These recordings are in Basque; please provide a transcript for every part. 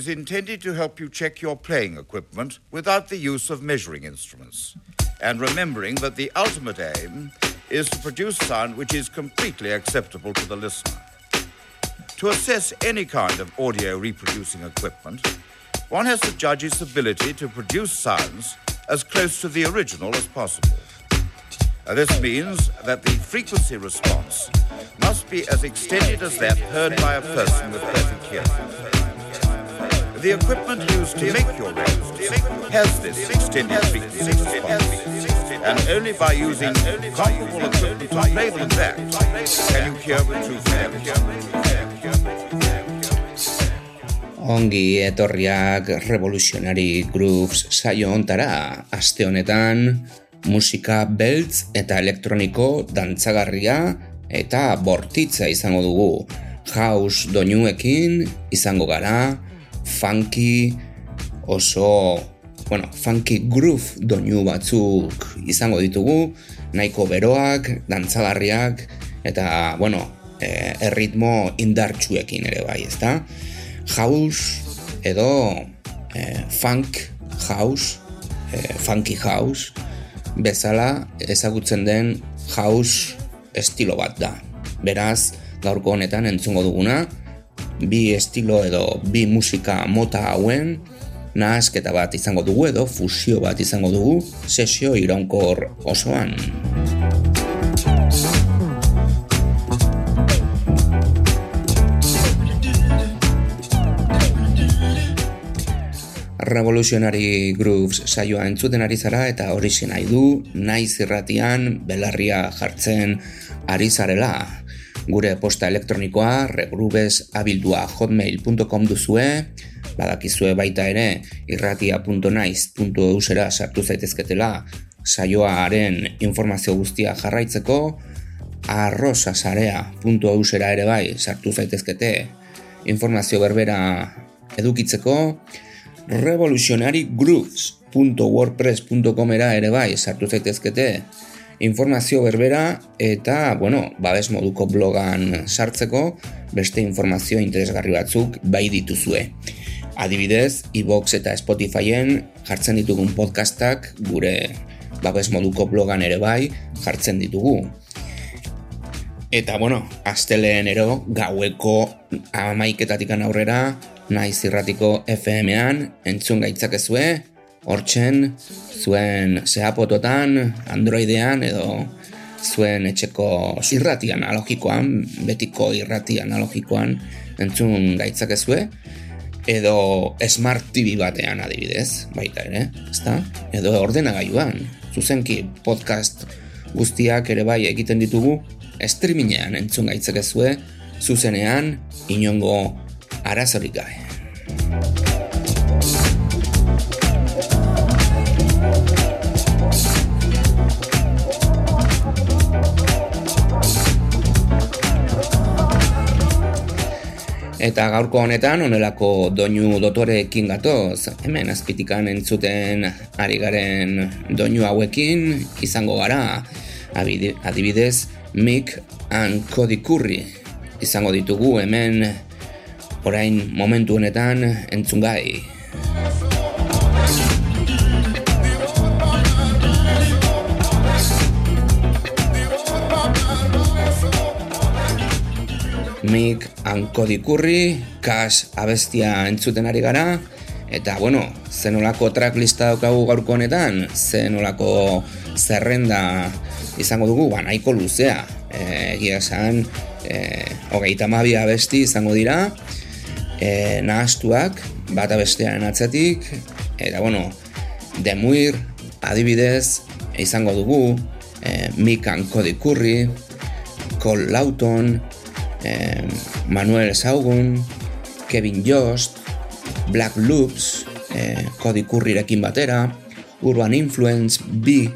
is intended to help you check your playing equipment without the use of measuring instruments. And remembering that the ultimate aim is to produce sound which is completely acceptable to the listener. To assess any kind of audio reproducing equipment, one has to judge its ability to produce sounds as close to the original as possible. This means that the frequency response must be as extended as that heard by a person with perfect hearing. The equipment used to make your records has this extended frequency response. And only by using comparable equipment to them back can you hear the flavor. Ongi etorriak Revolutionary Grooves saio ontara, aste honetan musika beltz eta elektroniko dantzagarria eta bortitza izango dugu. House doinuekin izango gara, funky, oso, bueno, funky groove doinu batzuk izango ditugu, nahiko beroak, dantzagarriak, eta, bueno, e, erritmo indartsuekin ere bai, ezta? House edo e, funk house, e, funky house, bezala ezagutzen den house estilo bat da. Beraz, gaurko honetan entzungo duguna, bi estilo edo bi musika mota hauen nahasketa bat izango dugu edo fusio bat izango dugu sesio iraunkor osoan. Revolutionary Grooves saioa entzuten ari zara eta hori nahi du, naiz irratian belarria jartzen ari zarela. Gure posta elektronikoa regrubesabildua hotmail.com duzue, badakizue baita ere irratia.naiz.eusera sartu zaitezketela saioaren informazio guztia jarraitzeko, arrosasarea.eusera ere bai sartu zaitezkete informazio berbera edukitzeko, revolutionarygrooves.wordpress.comera ere bai sartu zaitezkete informazio berbera eta, bueno, babes moduko blogan sartzeko beste informazio interesgarri batzuk bai dituzue. Adibidez, iBox eta Spotifyen jartzen ditugun podcastak gure babes moduko blogan ere bai jartzen ditugu. Eta, bueno, asteleen ero gaueko amaiketatik aurrera naiz irratiko FM-an entzun gaitzakezue, hortzen zuen zehapototan, androidean edo zuen etxeko irrati analogikoan, betiko irrati analogikoan entzun gaitzakezue, edo Smart TV batean adibidez, baita ere, ezta? Edo ordenagailuan, zuzenki podcast guztiak ere bai egiten ditugu, streamingean entzun gaitzakezue, zuzenean, inongo arazorik gabe. Eta gaurko honetan onelako doinu dotoreekin gatoz, hemen azpitikan entzuten ari garen doinu hauekin izango gara, adibidez Mick and Cody Curry. Izango ditugu hemen orain momentu honetan entzun gai. Mick Ankodi Kurri, kas abestia entzuten ari gara, eta bueno, zenolako tracklista daukagu gaurko honetan, zenolako zerrenda izango dugu, ba, nahiko luzea, egia esan, e, hogeita mabia abesti izango dira, e, nahastuak, bata bestearen atzetik, eta bueno, demuir, adibidez, izango dugu, e, Mikan Kodikurri, Cole Lauton, Manuel Saugun, Kevin Jost, Black Loops, e, Kodikurrirekin batera, Urban Influence, B,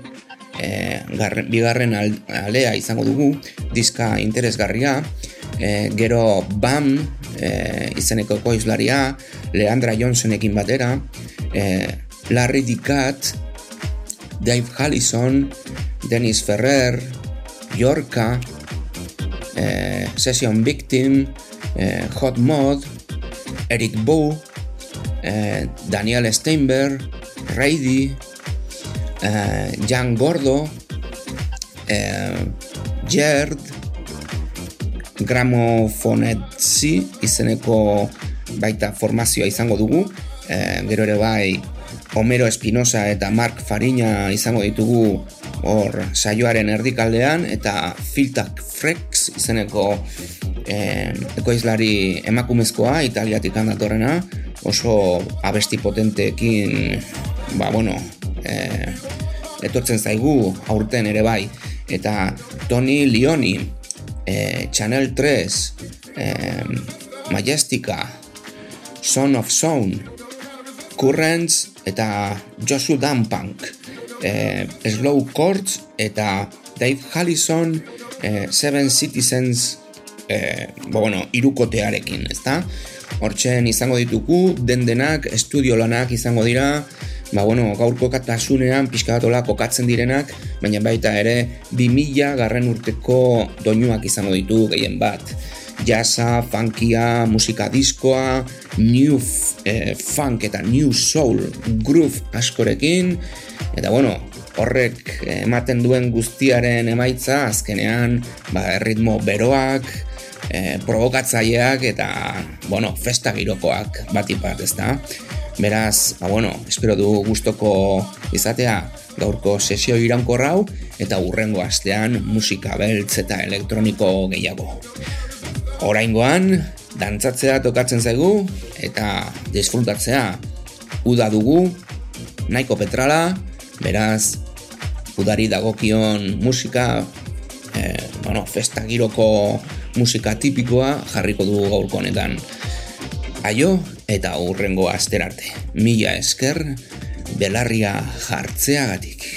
e, garren, bigarren alea izango dugu, diska interesgarria, e, gero BAM e, izeneko koizlaria, Leandra Johnsonekin batera, e, Larry Dikat, Dave Hallison, Dennis Ferrer, Yorka, e, Session Victim, e, Hot Mod, Eric Bow, e, Daniel Steinberg, eh, Jan Gordo, eh, Gerd, Gramofonetzi izeneko baita formazioa izango dugu, eh, gero ere bai Homero Espinosa eta Mark Farina izango ditugu hor saioaren erdikaldean eta Filtak Frex izeneko eh, ekoizlari emakumezkoa italiatik handatorrena oso abesti potenteekin ba bueno eh, etortzen zaigu aurten ere bai. Eta Tony Leoni eh, Channel 3 eh, Majestica Son of Sound Currents eta Joshua Dampunk eh, Slow Chords eta Dave Hallison eh, Seven Citizens eh, bueno, irukotearekin, ezta? Hortzen izango dituku, den denak, estudio lanak izango dira, ba, bueno, gaurko katasunean pixka kokatzen direnak, baina baita ere 2000 garren urteko doinuak izango ditu gehien bat. Jasa, funkia, musika diskoa, new eh, funk eta new soul groove askorekin, eta bueno, horrek ematen duen guztiaren emaitza azkenean ba, erritmo beroak, e, provokatzaileak eta bueno, festa girokoak batipat, ezta? Beraz, ba, bueno, espero du gustoko izatea gaurko sesio iraunko rau eta urrengo astean musika beltz eta elektroniko gehiago. Oraingoan, dantzatzea tokatzen zaigu eta disfrutatzea uda dugu, nahiko petrala, beraz, udari dagokion musika, eh, bueno, festa giroko musika tipikoa jarriko dugu gaurko honetan. Aio eta urrengo asterarte. Mila esker, belarria jartzeagatik.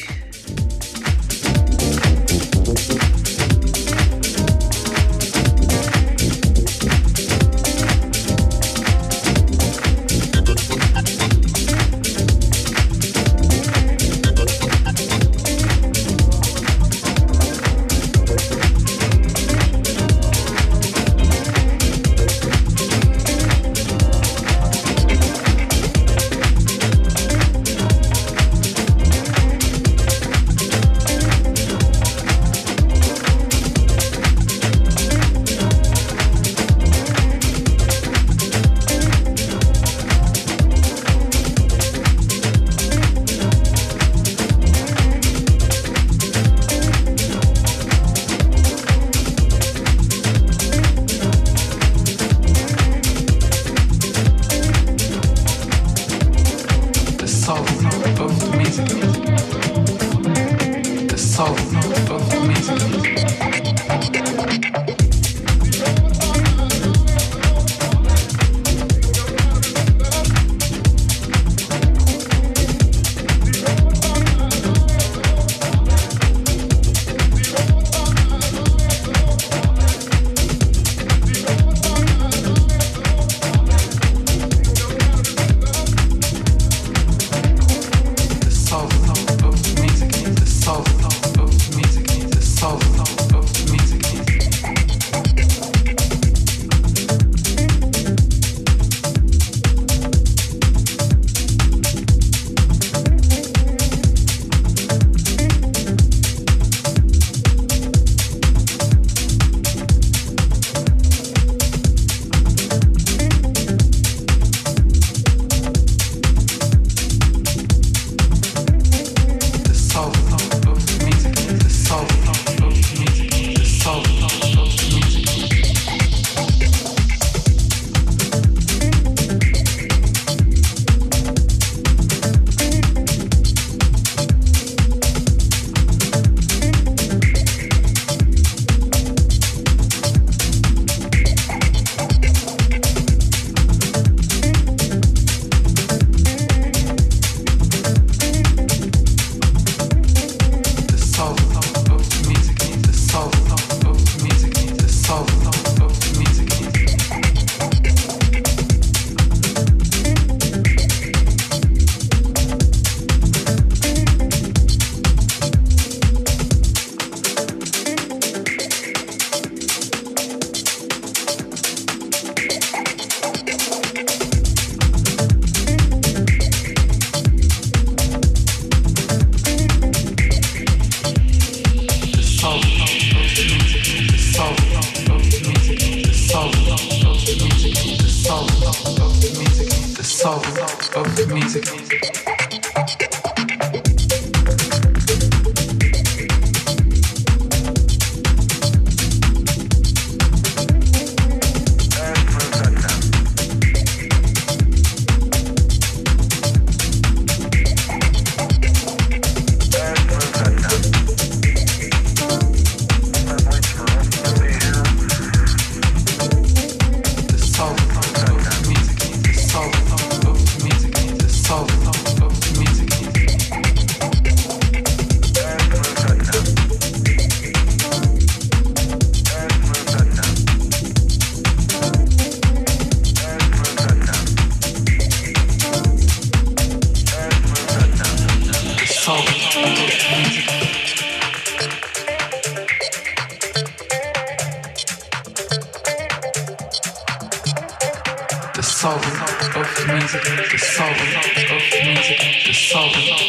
music, the soul of music, the soul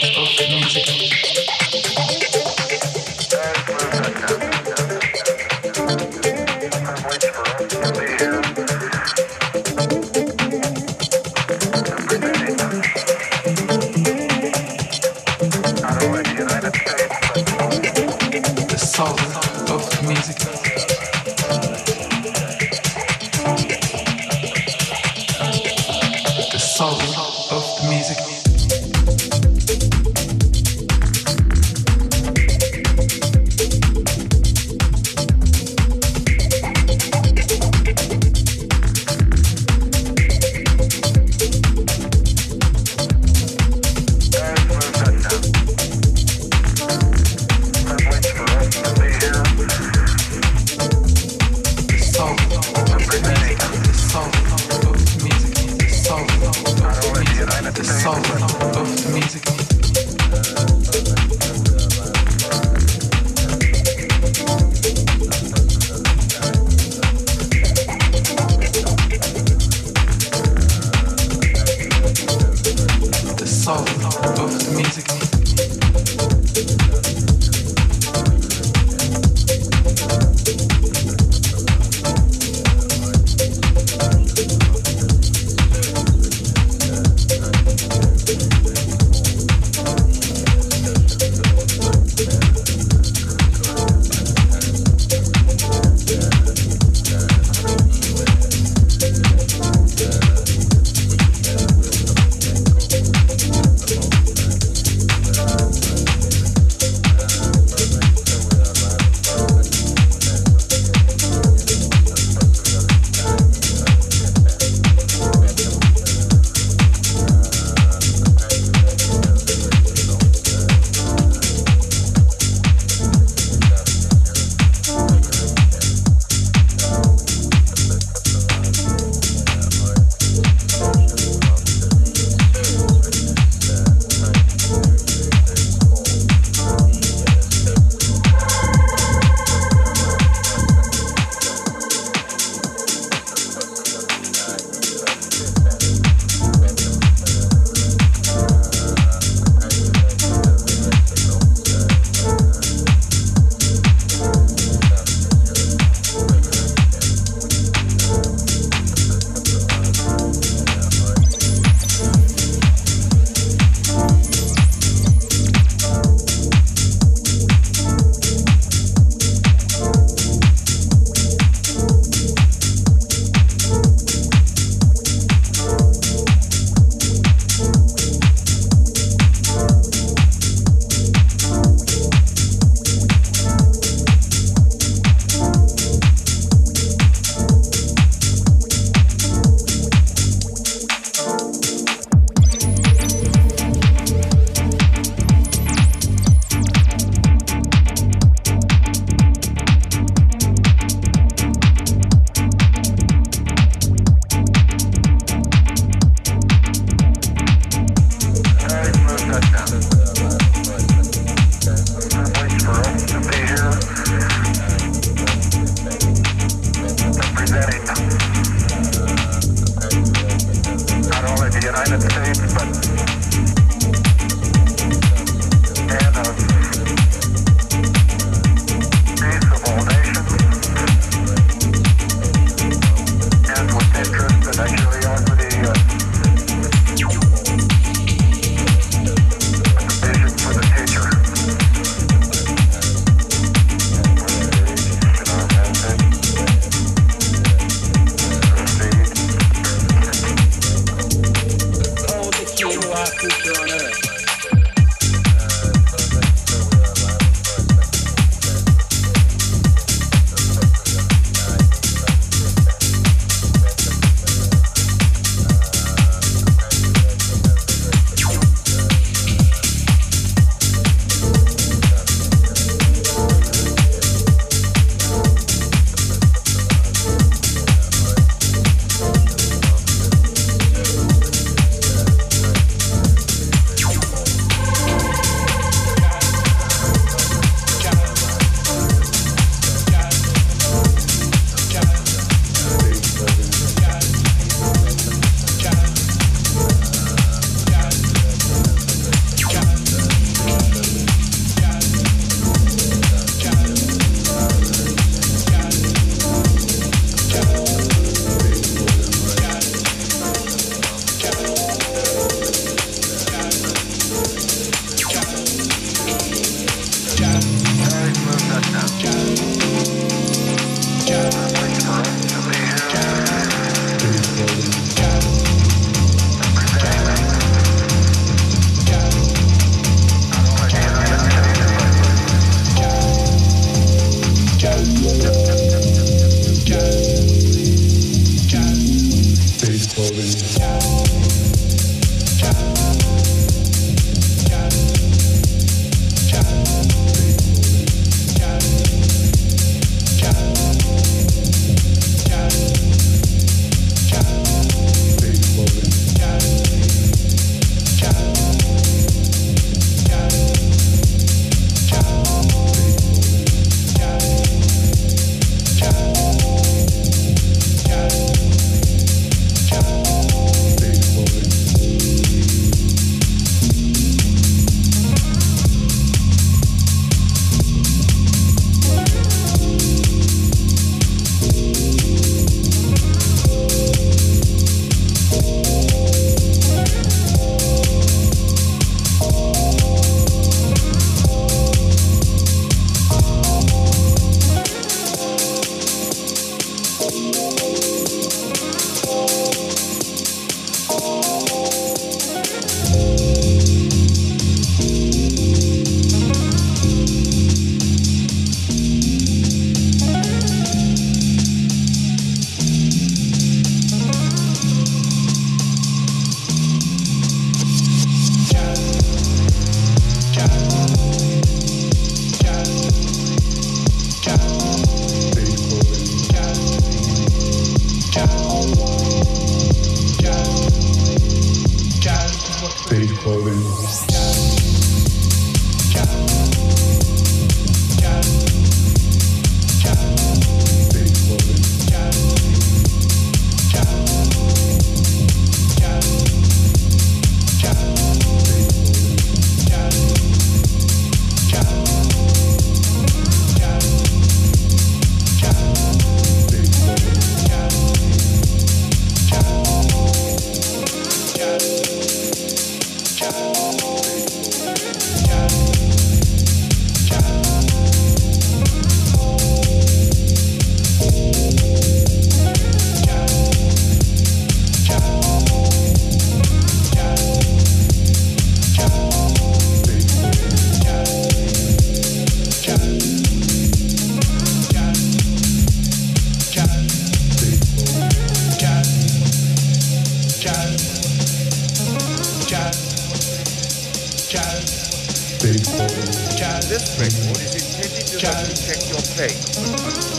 Jazz. This record is intended to Jazz. help you check your faith,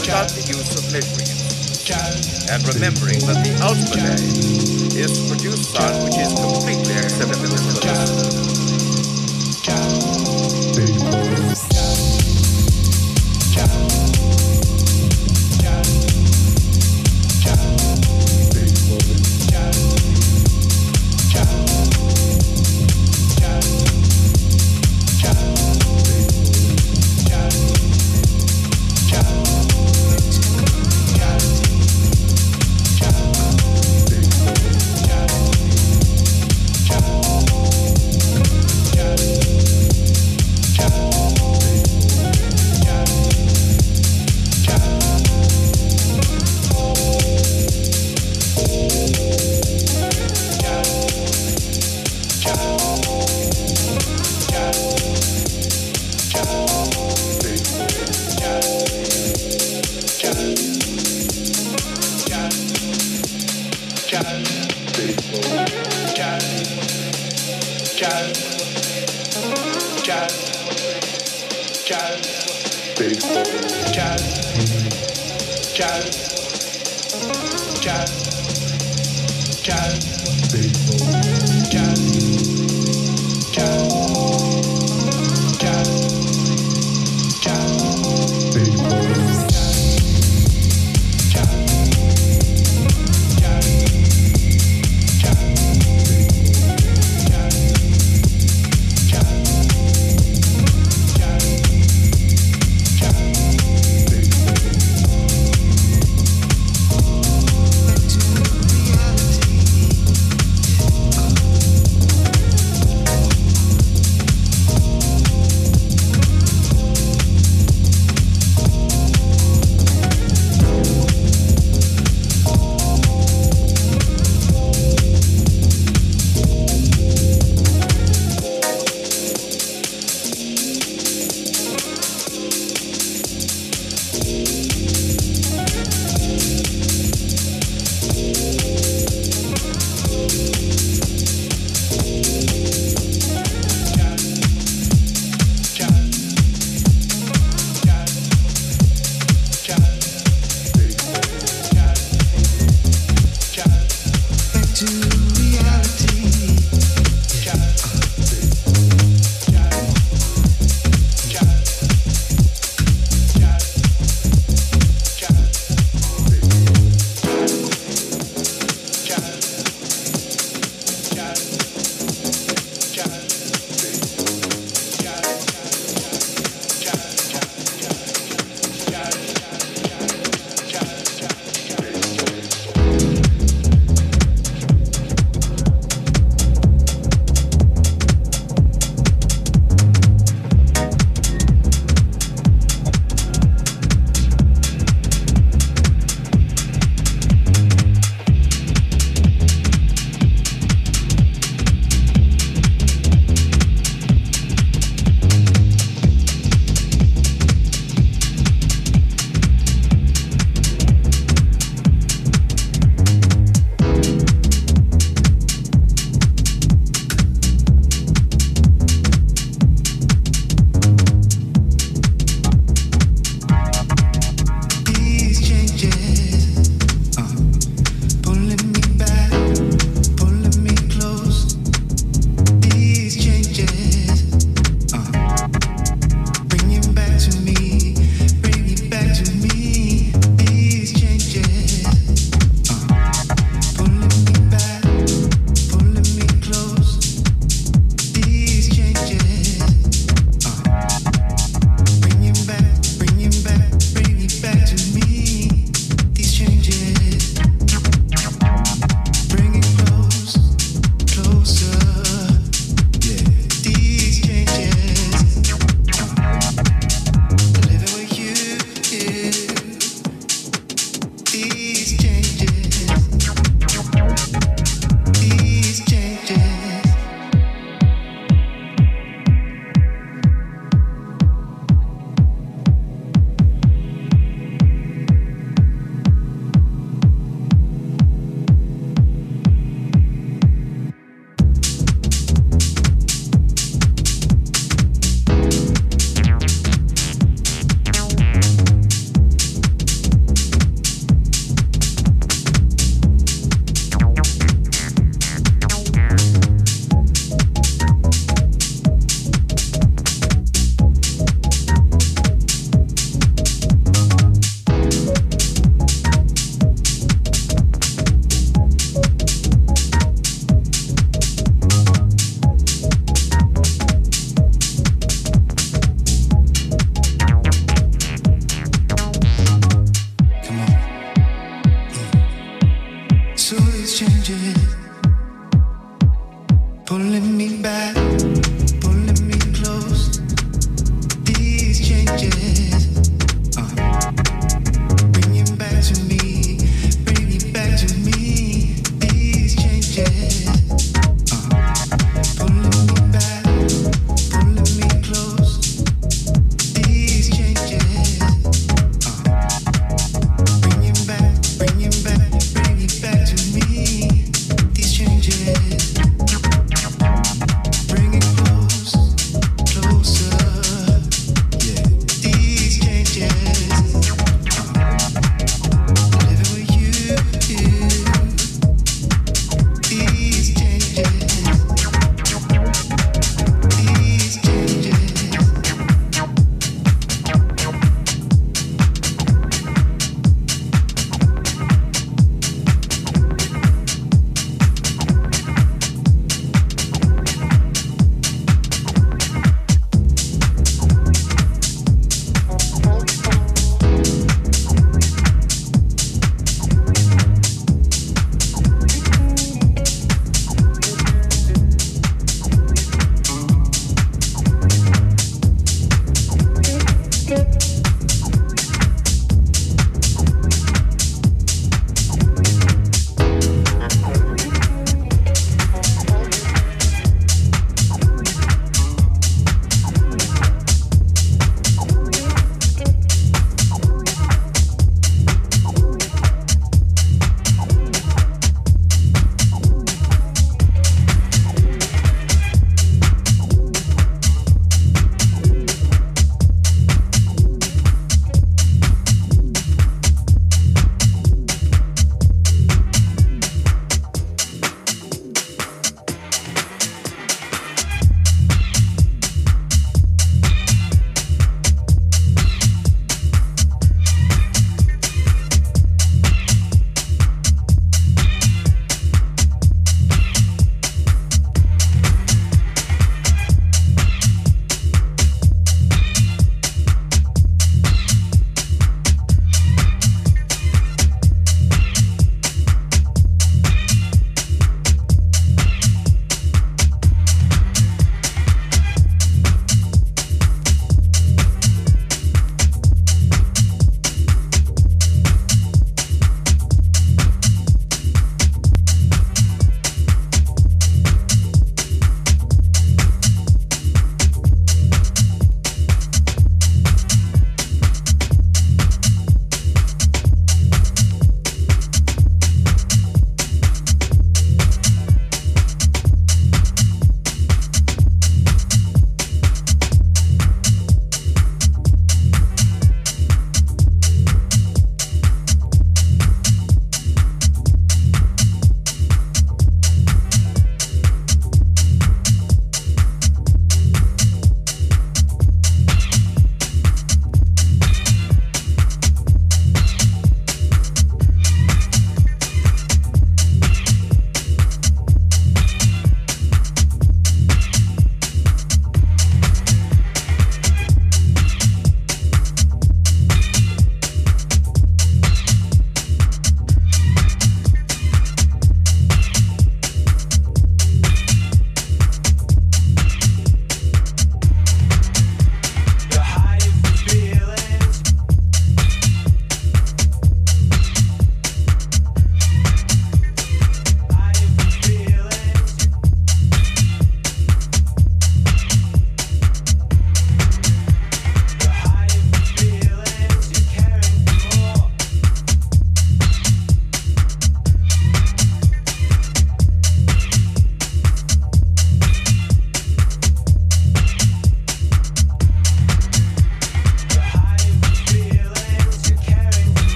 without the use of measuring And remembering that the ultimate aim is to produce sound which is completely acceptable to the listener.